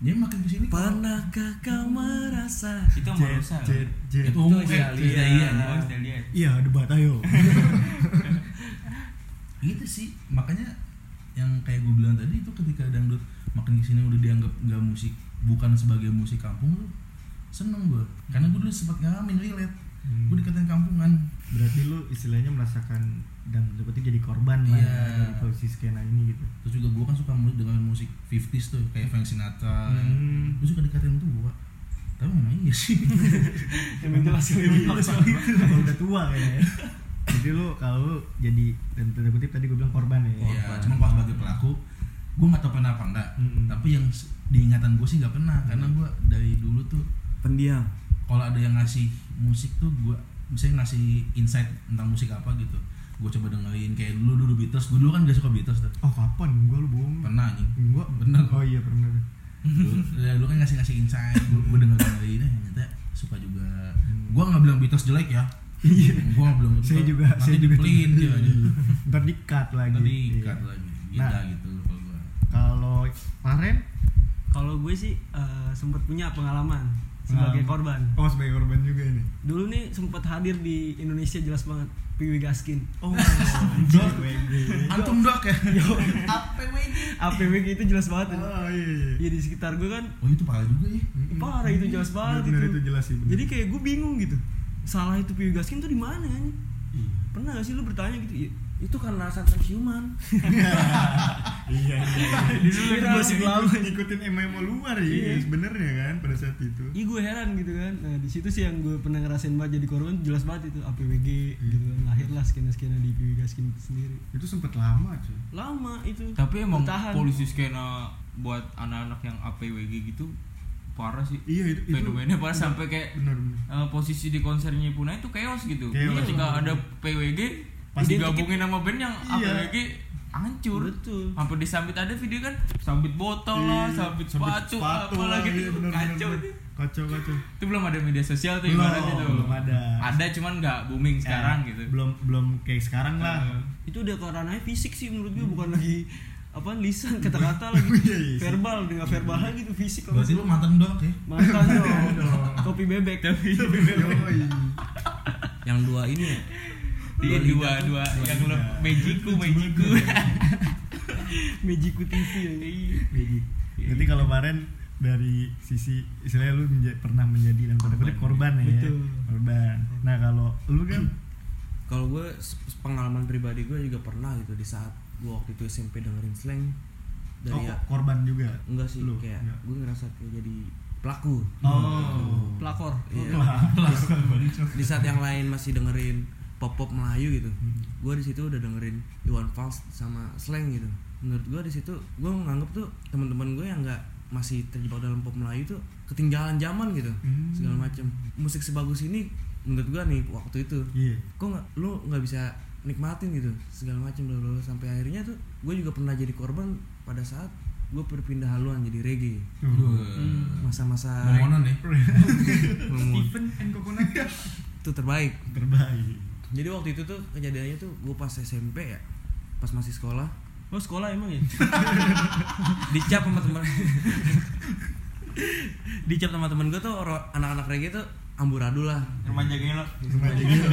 Speaker 4: dia makin ke sini
Speaker 2: Pernahkah kau merasa
Speaker 3: Itu
Speaker 1: Jet, jet, jet.
Speaker 4: itu ungu.
Speaker 3: Oh, sudah lihat.
Speaker 1: Iya, debat ayo.
Speaker 4: gitu sih makanya yang kayak gue bilang tadi itu ketika dangdut makin ke sini udah dianggap nggak musik bukan sebagai musik kampung tuh seneng gue karena gue dulu sempat ngalamin relate
Speaker 1: Hmm.
Speaker 4: gue dikatain kampungan
Speaker 1: Berarti lu istilahnya merasakan dan seperti jadi korban lah
Speaker 4: Iya.
Speaker 1: ya, dari posisi skena ini gitu.
Speaker 4: terus juga gue kan suka mu- dengan musik 50s tuh kayak Frank Sinatra
Speaker 1: Hmm.
Speaker 4: gue suka dikatain tua tapi memang iya sih
Speaker 5: Yang jelas
Speaker 1: Iya, Kalau udah tua kayaknya. Jadi lu kalau jadi dan tanda kutip tadi gue bilang korban ya.
Speaker 4: Iya, cuma kalau sebagai pelaku gue nggak tahu pernah apa enggak
Speaker 1: Mm-mm.
Speaker 4: tapi yang diingatan gue sih nggak pernah karena gue dari dulu tuh
Speaker 2: pendiam
Speaker 4: kalau ada yang ngasih musik tuh gue misalnya ngasih insight tentang musik apa gitu gue coba dengerin kayak dulu dulu Beatles gue dulu kan gak suka Beatles tuh
Speaker 1: Oh kapan? Gua lu bohong.
Speaker 4: pernah anjing
Speaker 1: Gua
Speaker 4: Bener.
Speaker 1: Oh iya pernah.
Speaker 4: dulu, ya, dulu kan ngasih ngasih insight gue, gue denger dengerin eh, ternyata suka juga gue nggak bilang Beatles jelek ya
Speaker 1: Iya.
Speaker 4: gue nggak bilang
Speaker 1: Saya juga,
Speaker 4: nanti
Speaker 1: saya juga.
Speaker 4: dipelin dia aja
Speaker 1: Ntar lagi.
Speaker 4: tadi
Speaker 1: Iya.
Speaker 4: cut lagi
Speaker 1: Nah.
Speaker 4: gila gitu kalau gue
Speaker 1: Kalau Paren
Speaker 5: Kalau gue sih eh, sempat punya pengalaman sebagai
Speaker 1: Pengalaman.
Speaker 5: korban.
Speaker 1: Oh sebagai korban juga ini.
Speaker 5: Dulu nih sempat hadir di Indonesia jelas banget Piwi Gaskin.
Speaker 1: Oh,
Speaker 4: Dok. antum dok ya
Speaker 5: APWG itu jelas banget.
Speaker 1: Oh iya.
Speaker 5: Ya di sekitar gue kan
Speaker 4: oh itu parah juga ya
Speaker 5: parah itu jelas banget
Speaker 1: Bener,
Speaker 5: itu.
Speaker 1: itu jelas sih. bener.
Speaker 5: Jadi kayak gue bingung gitu. Salah itu Piwi Gaskin tuh di mana?
Speaker 1: Iya.
Speaker 5: Pernah gak sih lu bertanya gitu? "Iya,
Speaker 2: itu karena alasan penciuman
Speaker 1: iya iya.
Speaker 5: Disuruh gosip lama.
Speaker 1: ngikutin MMO luar ya
Speaker 5: Iya.
Speaker 1: sebenarnya kan pada saat itu.
Speaker 5: Iya gue heran gitu kan. Nah di situ sih yang gue pernah ngerasain banget jadi korban jelas banget itu APWG gitu kan. Lahirlah skena-skena di Piwi Gaskin itu sendiri.
Speaker 1: Itu sempet lama cuy.
Speaker 5: Lama itu.
Speaker 3: Tapi emang
Speaker 5: Bertahan.
Speaker 3: polisi skena buat anak-anak yang APWG gitu parah sih.
Speaker 1: Iya itu itu.
Speaker 3: Fenomenanya parah sampai kayak
Speaker 1: bener bener.
Speaker 3: eh, posisi di konsernya Puna itu chaos gitu.
Speaker 1: Chaos.
Speaker 3: Ketika ada PWG pas digabungin sama band yang
Speaker 1: Iya.
Speaker 3: APWG hancur.
Speaker 5: Betul.
Speaker 3: Sampai disambit ada video kan, sambit botol lah,
Speaker 1: Iya,
Speaker 3: sambit
Speaker 1: sambit
Speaker 3: sepatu,
Speaker 1: sepatu
Speaker 3: apa
Speaker 1: lah,
Speaker 3: lagi
Speaker 1: iya, bener,
Speaker 3: kacau
Speaker 1: bener. Kacau kacau.
Speaker 3: Itu belum ada media sosial tuh
Speaker 1: Belum,
Speaker 3: ibaratnya tuh.
Speaker 1: belum ada.
Speaker 3: Ada cuman nggak booming sekarang
Speaker 1: Eh,
Speaker 3: gitu.
Speaker 1: Belum belum kayak sekarang lah.
Speaker 3: Eh,
Speaker 5: Itu udah ke ranahnya fisik sih menurut gue bukan lagi apa lisan kata-kata lagi
Speaker 1: Iya, iya, sih.
Speaker 5: verbal dengan verbal lagi tuh fisik
Speaker 4: berarti lu mantan dok ya
Speaker 5: mantan dong kopi bebek
Speaker 1: Yoi.
Speaker 2: yang dua ini ya
Speaker 3: Iya dua dua yang lo Mejiku Mejiku.
Speaker 5: Mejiku TV ya.
Speaker 1: Magic. Berarti kalau kemarin dari sisi istilahnya lu menja- pernah menjadi dan pada kutip korban ya.
Speaker 5: Betul.
Speaker 1: Korban. Nah, kalau lu kan
Speaker 2: kalau gue pengalaman pribadi gue juga pernah gitu di saat gue waktu itu SMP dengerin slang dari
Speaker 1: oh,
Speaker 2: ya
Speaker 1: korban juga.
Speaker 2: enggak sih
Speaker 1: Lu?
Speaker 2: kayak
Speaker 1: Enggak.
Speaker 2: gue ngerasa kayak jadi pelaku
Speaker 1: Oh.
Speaker 5: pelakor
Speaker 2: Iya. di saat yang lain masih dengerin pop pop Melayu gitu. Gue di situ udah dengerin Iwan Fals sama slang gitu. Menurut gue di situ gue nganggep tuh teman-teman gue yang nggak masih terjebak dalam pop Melayu tuh ketinggalan zaman gitu
Speaker 1: Hmm.
Speaker 2: segala macam musik sebagus ini menurut gue nih waktu itu
Speaker 1: Iya.
Speaker 2: kok nggak lu nggak bisa nikmatin gitu segala macam bla. sampai akhirnya tuh gue juga pernah jadi korban pada saat gue berpindah haluan jadi reggae. Masa-masa
Speaker 4: Momonan ya?
Speaker 1: Stephen and Coconut.
Speaker 2: Itu terbaik.
Speaker 1: Terbaik.
Speaker 2: Jadi waktu itu tuh kejadiannya tuh gue pas SMP ya pas masih sekolah.
Speaker 5: Oh sekolah emang ya?
Speaker 2: Dicap sama teman dicap sama temen gue tuh orang anak-anak reggae tuh amburadul lah.
Speaker 3: Remaja gelo.
Speaker 1: Remaja gelo,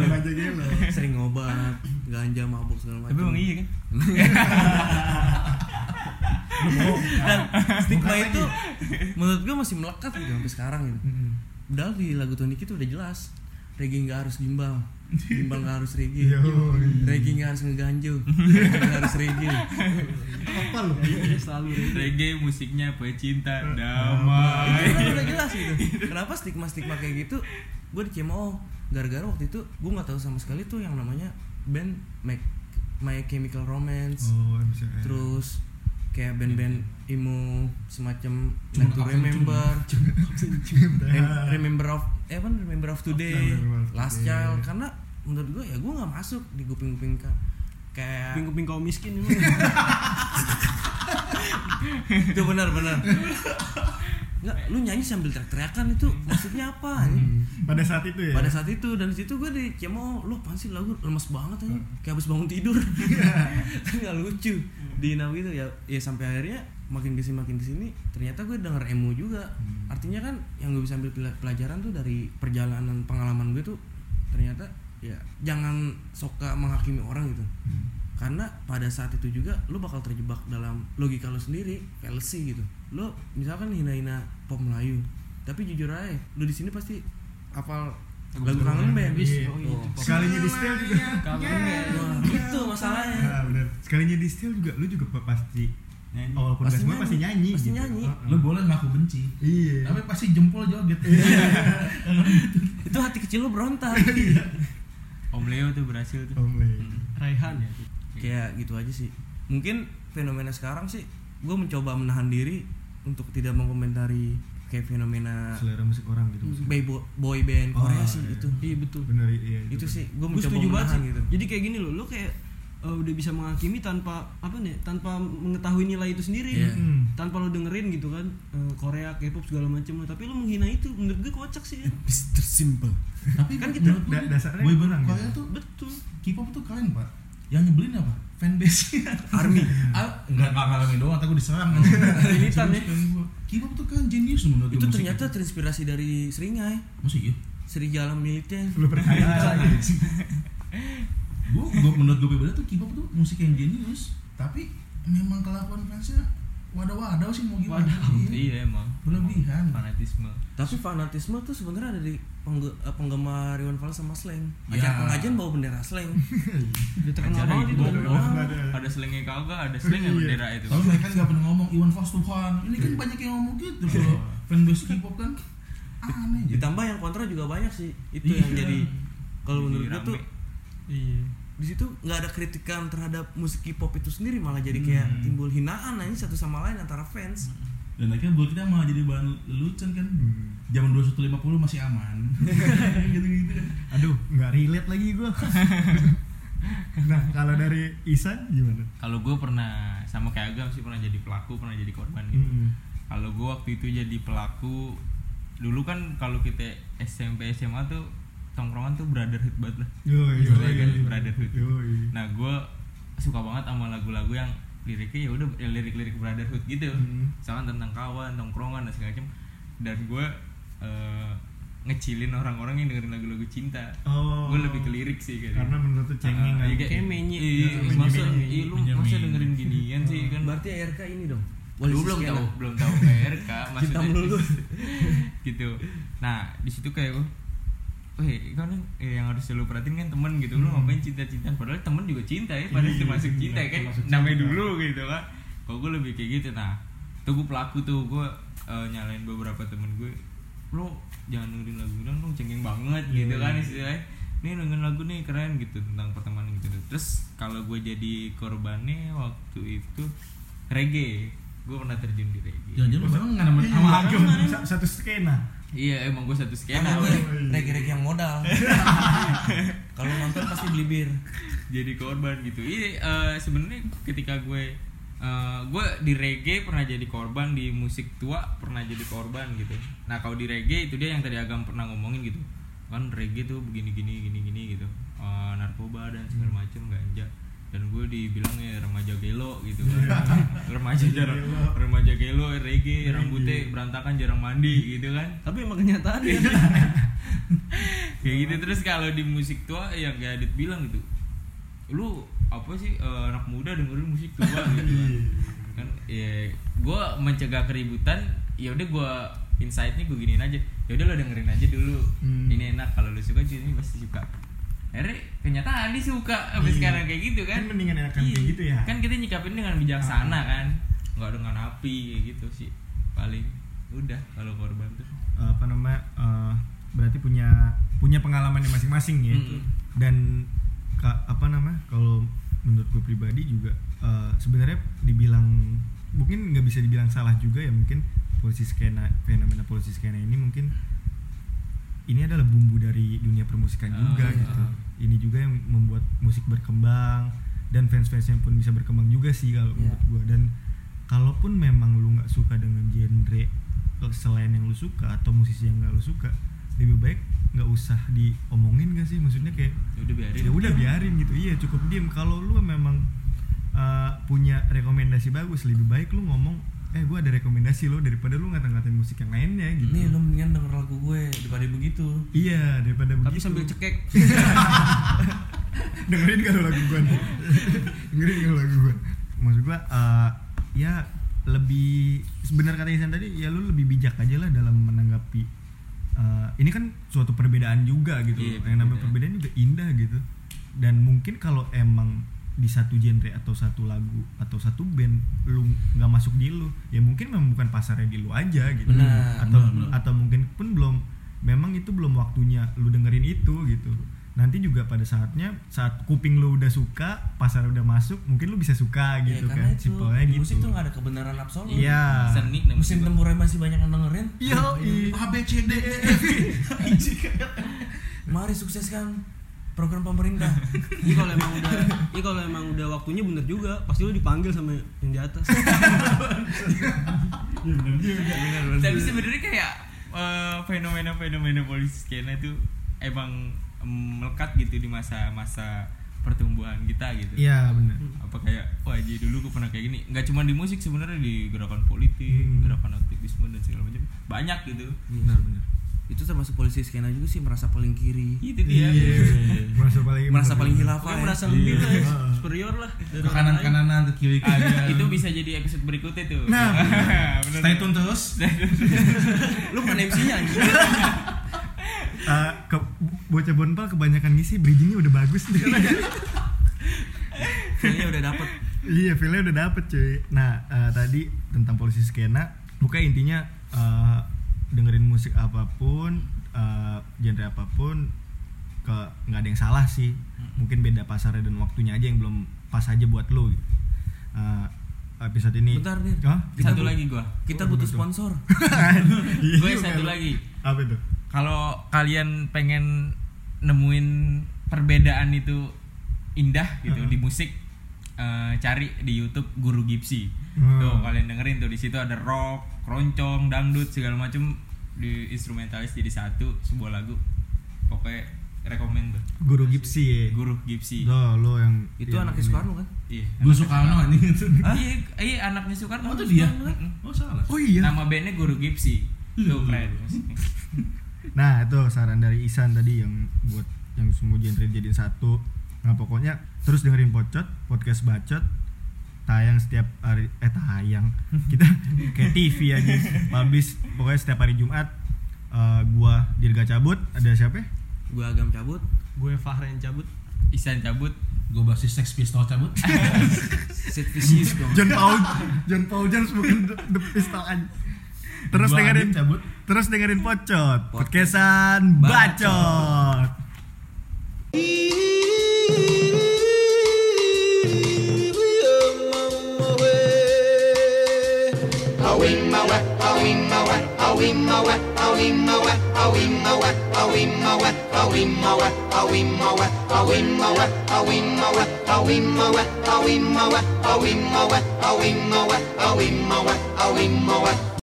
Speaker 1: remaja gelo.
Speaker 2: sering ngobat ganja mabuk segala macam
Speaker 3: Tapi emang iya kan?
Speaker 2: dan stigma itu menurut gue masih melekat gitu sampai sekarang gitu. Padahal di lagu Tony itu udah jelas reggae nggak harus gimbal gimbal nggak harus reggae
Speaker 1: Yoi.
Speaker 2: reggae nggak harus ngeganjo nggak harus reggae
Speaker 1: Apa lu?
Speaker 5: Iya, selalu Reggae.
Speaker 3: Reggae musiknya apa cinta
Speaker 2: itu
Speaker 3: damai.
Speaker 2: kan udah jelas gitu. Kenapa stigma stigma kayak gitu? Gue dicemooh gara-gara waktu itu gue nggak tahu sama sekali tuh yang namanya band My, My Chemical Romance.
Speaker 1: Oh
Speaker 2: terus kayak band-band emo semacam
Speaker 4: Cuma
Speaker 2: Like to
Speaker 4: Kapten
Speaker 2: Remember. Remember of eh apa Remember of Today
Speaker 1: Remember of
Speaker 2: Last
Speaker 1: Today.
Speaker 2: Child. Karena menurut gue ya gue nggak masuk di kuping-kuping ka- kayak
Speaker 5: Kuping-kuping kaum miskin.
Speaker 2: Itu benar-benar nggak lu nyanyi sambil teriak-teriakan itu maksudnya apa
Speaker 1: Hmm. pada saat itu ya?
Speaker 2: Pada saat itu dan di situ gue di cemo lu apaan sih lagu lemes banget aja kayak habis bangun tidur. Kan nggak lucu. Di gitu ya ya sampai akhirnya makin ke sini makin ke sini ternyata gue denger emo juga. Artinya kan yang gue bisa ambil pela- pelajaran tuh dari perjalanan pengalaman gue tuh ternyata ya jangan suka menghakimi orang gitu. Karena pada saat itu juga lu bakal terjebak dalam logika lu sendiri fallacy gitu. Lu misalkan hina-hina pop Melayu tapi jujur aja lu di sini pasti hafal lagu kangen band.
Speaker 1: Iya.
Speaker 2: Oh,
Speaker 1: Oh, sekalinya di setel juga.
Speaker 2: Wah, itu masalahnya.
Speaker 1: Nah, bener. sekalinya di setel juga lu juga pa- pasti
Speaker 3: Nyanyi.
Speaker 1: oh, walaupun
Speaker 2: Pasti
Speaker 1: pasti, semua
Speaker 2: nyanyi.
Speaker 1: pasti nyanyi
Speaker 2: Pasti
Speaker 1: gitu.
Speaker 2: nyanyi.
Speaker 4: Lu boleh ngaku benci.
Speaker 1: iya
Speaker 4: Tapi pasti jempol joget.
Speaker 2: itu hati kecil lu berontak
Speaker 3: Om Leo tuh berhasil tuh
Speaker 1: Om Leo.
Speaker 5: Raihan
Speaker 2: kayak gitu aja sih mungkin fenomena sekarang sih gue mencoba menahan diri untuk tidak mengomentari kayak fenomena
Speaker 1: selera musik orang gitu maksudnya.
Speaker 2: boy, boy band
Speaker 1: Oh,
Speaker 2: Korea sih
Speaker 1: iya.
Speaker 2: itu
Speaker 5: iya betul
Speaker 1: bener iya
Speaker 2: itu sih gue mencoba
Speaker 5: setuju banget
Speaker 2: menahan
Speaker 5: sih.
Speaker 2: gitu
Speaker 5: jadi kayak gini loh lo kayak eh, udah bisa menghakimi tanpa apa nih tanpa mengetahui nilai itu sendiri
Speaker 2: Iya.
Speaker 1: Hmm.
Speaker 5: tanpa lo dengerin gitu kan eh, Korea K-pop segala macam tapi lo menghina itu menurut gue kocak sih ya.
Speaker 2: Mr. Simple
Speaker 4: Tapi
Speaker 5: Kan kita
Speaker 4: menurut
Speaker 1: da- dasarnya
Speaker 4: boy band Korea
Speaker 1: gitu.
Speaker 4: tuh
Speaker 5: betul
Speaker 4: K-pop tuh keren pak. Yang nyebelin apa? Fanbase
Speaker 2: Army
Speaker 4: ah, enggak enggak ngalamin doang, tapi diserang.
Speaker 5: Militan ya.
Speaker 4: K-pop tuh kan jenius menurut
Speaker 2: itu ternyata terinspirasi dari Seringai
Speaker 4: Masih iya?
Speaker 2: Serigala Militer
Speaker 1: lu percaya
Speaker 4: Gua, gua menurut gue pribadi tuh K-pop tuh musik yang jenius. Tapi memang kelakuan fansnya wadah-wadah sih mau gimana. Iya.
Speaker 3: Iya emang
Speaker 4: Berlebihan.
Speaker 3: Fanatisme
Speaker 2: tapi fanatisme tuh sebenarnya ada di pengge- eh, penggemar Iwan Fals sama Slang
Speaker 4: Ya.
Speaker 2: acara pengajian bawa bendera Slang
Speaker 5: udah terkenal
Speaker 3: Acara
Speaker 5: banget itu.
Speaker 3: Ada selengnya kagak Ada selengnya
Speaker 1: Iya.
Speaker 3: bendera itu
Speaker 4: Tapi mereka nggak pernah ngomong Iwan Fals Tuhan. Ini kan banyak yang ngomong gitu kalau fanbase K-pop kan aneh
Speaker 2: ditambah yang kontra juga banyak sih itu
Speaker 4: Iya.
Speaker 2: yang jadi kalau menurut gue tuh
Speaker 5: iya
Speaker 2: di situ nggak ada kritikan terhadap musik K-pop itu sendiri malah jadi kayak
Speaker 4: Hmm.
Speaker 2: timbul hinaan aja satu sama lain antara fans
Speaker 4: Dan akhirnya buat kita malah jadi bahan lelucon kan. Zaman 2150 masih aman. Gitu-gitu kan.
Speaker 1: aduh nggak relate lagi gua nah kalau dari Isan gimana
Speaker 3: Kalau gue pernah Sama kayak Agam sih Pernah jadi pelaku Pernah jadi korban gitu
Speaker 1: Mm-mm.
Speaker 3: Kalau gue waktu itu jadi pelaku Dulu kan kalau kita SMP SMA tuh Tongkrongan tuh brotherhood banget lah.
Speaker 1: Yoi,
Speaker 3: Istilahnya
Speaker 1: yoi,
Speaker 3: kan
Speaker 1: yoi.
Speaker 3: brotherhood.
Speaker 1: Yoi.
Speaker 3: Nah gue suka banget sama lagu-lagu yang liriknya ya udah ya lirik-lirik brotherhood gitu.
Speaker 1: Hmm.
Speaker 3: misalkan tentang kawan tongkrongan dan segala macam dan gue eh, ngecilin orang-orang yang dengerin lagu-lagu cinta.
Speaker 1: Oh.
Speaker 3: gue lebih ke lirik sih kayak
Speaker 1: Karena menurut tuh cengeng kan.
Speaker 3: iya,
Speaker 5: Kayak menye.
Speaker 3: iya,
Speaker 1: Iya,
Speaker 3: masa iya, lu masa dengerin ginian sih kan?
Speaker 2: Berarti RK ini dong?
Speaker 3: Lu belum tahu. belum tahu PRK maksudnya. gitu. Nah di situ kayak gue Weh, kan eh, yang harus lu perhatiin kan temen gitu. Lu ngapain cinta-cintaan? Padahal temen juga cinta ya Padahal itu
Speaker 1: Iya,
Speaker 3: masuk cinta
Speaker 1: iya,
Speaker 3: kan Namanya dulu gitu kan Kalau gue lebih kayak gitu? Nah Tuh gue pelaku tuh Gue eh, nyalain beberapa temen gue Lu jangan dengerin lagu ini Lu cengeng banget
Speaker 1: Iya,
Speaker 3: gitu kan
Speaker 1: iya.
Speaker 3: istilahnya. Nih dengerin lagu nih keren gitu Tentang pertemanan gitu. Terus kalau gue jadi korbannya Waktu itu Reggae. Gue pernah terjun di reggae.
Speaker 4: Jangan-jangan lu memang nggak
Speaker 1: Iya,
Speaker 4: sama
Speaker 1: satu skena.
Speaker 3: Iya emang gue satu skena
Speaker 2: gue
Speaker 1: iya.
Speaker 2: regi-regi yang modal kalau nonton pasti beli bir
Speaker 3: jadi korban gitu. Iya eh, sebenarnya ketika gue eh, gue di reggae pernah jadi korban di musik tua pernah jadi korban gitu. Nah kalau di reggae itu dia yang tadi agam pernah ngomongin gitu kan reggae tuh begini gini gini gini gitu Eh, narkoba dan segala macem ganja dan gue dibilang ya remaja gelo gitu kan. Remaja jarang remaja gelo reggae rambutnya berantakan jarang mandi gitu kan.
Speaker 5: Tapi emang kenyataannya
Speaker 3: kayak gitu. Terus kalau di musik tua yang kayak Adit bilang gitu. Lu apa sih eh, anak muda dengerin musik tua gitu kan. Kan ya gue mencegah keributan ya udah gue insightnya gue giniin aja. Ya udah lo dengerin aja dulu.
Speaker 1: Hmm.
Speaker 3: ini enak kalau lu suka sih pasti suka akhirnya kenyataan dia suka sampai
Speaker 1: Iya.
Speaker 3: sekarang kayak gitu kan
Speaker 1: Kan mendingan enakan kayak
Speaker 3: Iya.
Speaker 1: gitu ya.
Speaker 3: kan kita nyikapin dengan bijaksana kan nggak dengan api kayak gitu sih paling udah kalau korban tuh
Speaker 1: apa namanya eh, berarti punya punya pengalaman yang masing-masing ya
Speaker 3: Mm-mm.
Speaker 1: dan ka- apa namanya kalau menurut gue pribadi juga eh, sebenarnya dibilang mungkin nggak bisa dibilang salah juga ya mungkin polisi skena fenomena polisi skena ini mungkin ini adalah bumbu dari dunia permusikan
Speaker 3: Oh,
Speaker 1: juga
Speaker 3: iya.
Speaker 1: gitu ini juga yang membuat musik berkembang dan fans-fansnya pun bisa berkembang juga sih kalau
Speaker 2: Iya.
Speaker 1: menurut gue dan kalaupun memang lu nggak suka dengan genre selain yang lu suka atau musisi yang nggak lu suka lebih baik nggak usah diomongin gak sih maksudnya kayak
Speaker 3: Ya udah biarin.
Speaker 1: ya udah biarin gitu iya cukup diem kalau lu memang uh, punya rekomendasi bagus lebih baik lu ngomong eh gue ada rekomendasi lo daripada lu ngata-ngatain musik yang lainnya gitu.
Speaker 2: Nih lu mendingan denger lagu gue daripada begitu.
Speaker 1: Iya daripada
Speaker 5: tapi
Speaker 1: begitu.
Speaker 5: sambil cekek.
Speaker 1: Dengerin kalau lagu gue dengerin kalau lagu gue maksud gue uh, ya lebih sebenar kata Isan tadi ya lu lebih bijak aja lah dalam menanggapi uh, ini kan suatu perbedaan juga gitu.
Speaker 3: Iya,
Speaker 1: yang namanya
Speaker 3: perbedaan.
Speaker 1: perbedaan juga indah gitu. Dan mungkin kalau emang di satu genre atau satu lagu atau satu band lu nggak masuk di lu. Ya mungkin memang bukan pasarnya di lu aja gitu.
Speaker 2: Benar,
Speaker 1: atau
Speaker 4: benar, benar.
Speaker 1: atau mungkin pun belum. Memang itu belum waktunya lu dengerin itu gitu. Nanti juga pada saatnya saat kuping lu udah suka pasar udah masuk mungkin lu bisa suka
Speaker 2: ya
Speaker 1: gitu
Speaker 2: karena
Speaker 1: kan.
Speaker 2: itu
Speaker 1: simpelnya
Speaker 2: di
Speaker 1: gitu.
Speaker 2: musik tuh gak ada kebenaran absolut.
Speaker 1: Iya.
Speaker 3: Seni namanya
Speaker 2: mesin
Speaker 3: juga.
Speaker 2: tempur yang masih banyak yang dengerin.
Speaker 1: Yo,
Speaker 4: A B C D E F
Speaker 2: mari sukseskan program pemerintah
Speaker 5: Iya kalau emang udah, iya kalau emang udah waktunya bener juga, pasti lu dipanggil sama yang di atas.
Speaker 3: Tapi sebenarnya kayak eh, fenomena-fenomena polisi skena itu emang em, melekat gitu di masa-masa pertumbuhan kita gitu.
Speaker 1: iya benar
Speaker 3: Apa kayak wah jadi dulu gue pernah kayak gini. Nggak cuma di musik sebenarnya di gerakan politik,
Speaker 1: Hmm.
Speaker 3: gerakan aktivisme dan segala macam. Banyak gitu.
Speaker 1: benar benar
Speaker 2: itu termasuk polisi skena juga sih merasa paling kiri
Speaker 3: Itu dia.
Speaker 1: merasa paling
Speaker 2: merasa paling hilafah ya.
Speaker 5: merasa lebih lah,
Speaker 1: Iya.
Speaker 5: superior lah.
Speaker 4: ke kanan kananan ke kiri kiri
Speaker 3: itu bisa jadi episode berikutnya tuh.
Speaker 1: Nah.
Speaker 4: Stay tune terus
Speaker 2: lu bukan MC-nya anjing
Speaker 1: Eh, ke bocah bonpal kebanyakan ngisi bridgingnya udah bagus nih
Speaker 2: kayaknya udah dapet
Speaker 1: iya feelnya udah dapet cuy nah eh, tadi tentang polisi skena pokoknya intinya eh, dengerin musik apa pun eh, genre apa pun ke nggak ada yang salah sih mungkin beda pasarnya dan waktunya aja yang belum pas aja buat lo gitu. Eh, episode ini
Speaker 2: Bentar, Dir.
Speaker 1: Hah?
Speaker 3: Satu lagi gua.
Speaker 2: kita
Speaker 1: Oh,
Speaker 2: butuh
Speaker 1: betul.
Speaker 2: sponsor
Speaker 1: Iya
Speaker 3: Gue
Speaker 1: juga
Speaker 3: satu lagi.
Speaker 1: apa itu
Speaker 3: Kalau kalian pengen nemuin perbedaan itu indah gitu
Speaker 1: Heeh.
Speaker 3: di musik eh, cari di YouTube Guru Gipsy.
Speaker 1: Hmm.
Speaker 3: Tuh kalian dengerin tuh di situ ada rock, keroncong, dangdut segala macem di instrumentalis jadi satu sebuah lagu. Pokoknya rekomend tuh.
Speaker 1: guru Gipsy ya
Speaker 3: Guru Gipsy.
Speaker 1: lo lo yang
Speaker 2: itu
Speaker 1: yang
Speaker 2: anaknya
Speaker 1: ini.
Speaker 2: Soekarno kan
Speaker 3: Iya.
Speaker 4: gue suka no anjing itu
Speaker 3: Iya, iya anaknya Soekarno.
Speaker 4: oh itu dia
Speaker 3: Mm-mm.
Speaker 4: oh salah
Speaker 1: oh iya
Speaker 3: Nama bandnya Guru Gipsy. Tuh keren.
Speaker 1: Nah itu saran dari Isan tadi yang buat yang semua genre jadiin satu. Nah pokoknya terus dengerin Pocot, podcast Bacot tayang setiap hari eh tayang kita kayak TV aja publish pokoknya setiap hari Jumat Eh, gua Dirga cabut ada siapa ya?
Speaker 2: Gue agam cabut.
Speaker 5: Gue Fahren cabut.
Speaker 3: Isan cabut.
Speaker 4: gue basis Sex Pistol cabut.
Speaker 2: Set vicious dong
Speaker 1: John Paul John Paul Jones bukan The, the Pistol aja. terus
Speaker 4: Gua
Speaker 1: dengerin
Speaker 4: cabut.
Speaker 1: terus dengerin Pocot. Podcastan Bacot.
Speaker 6: Awimmawa, awimawe awimawe awimawe awimawe awimawe awimawe awimawe awimawe awimawe awimawe awimawe awimawe awimawe awimawe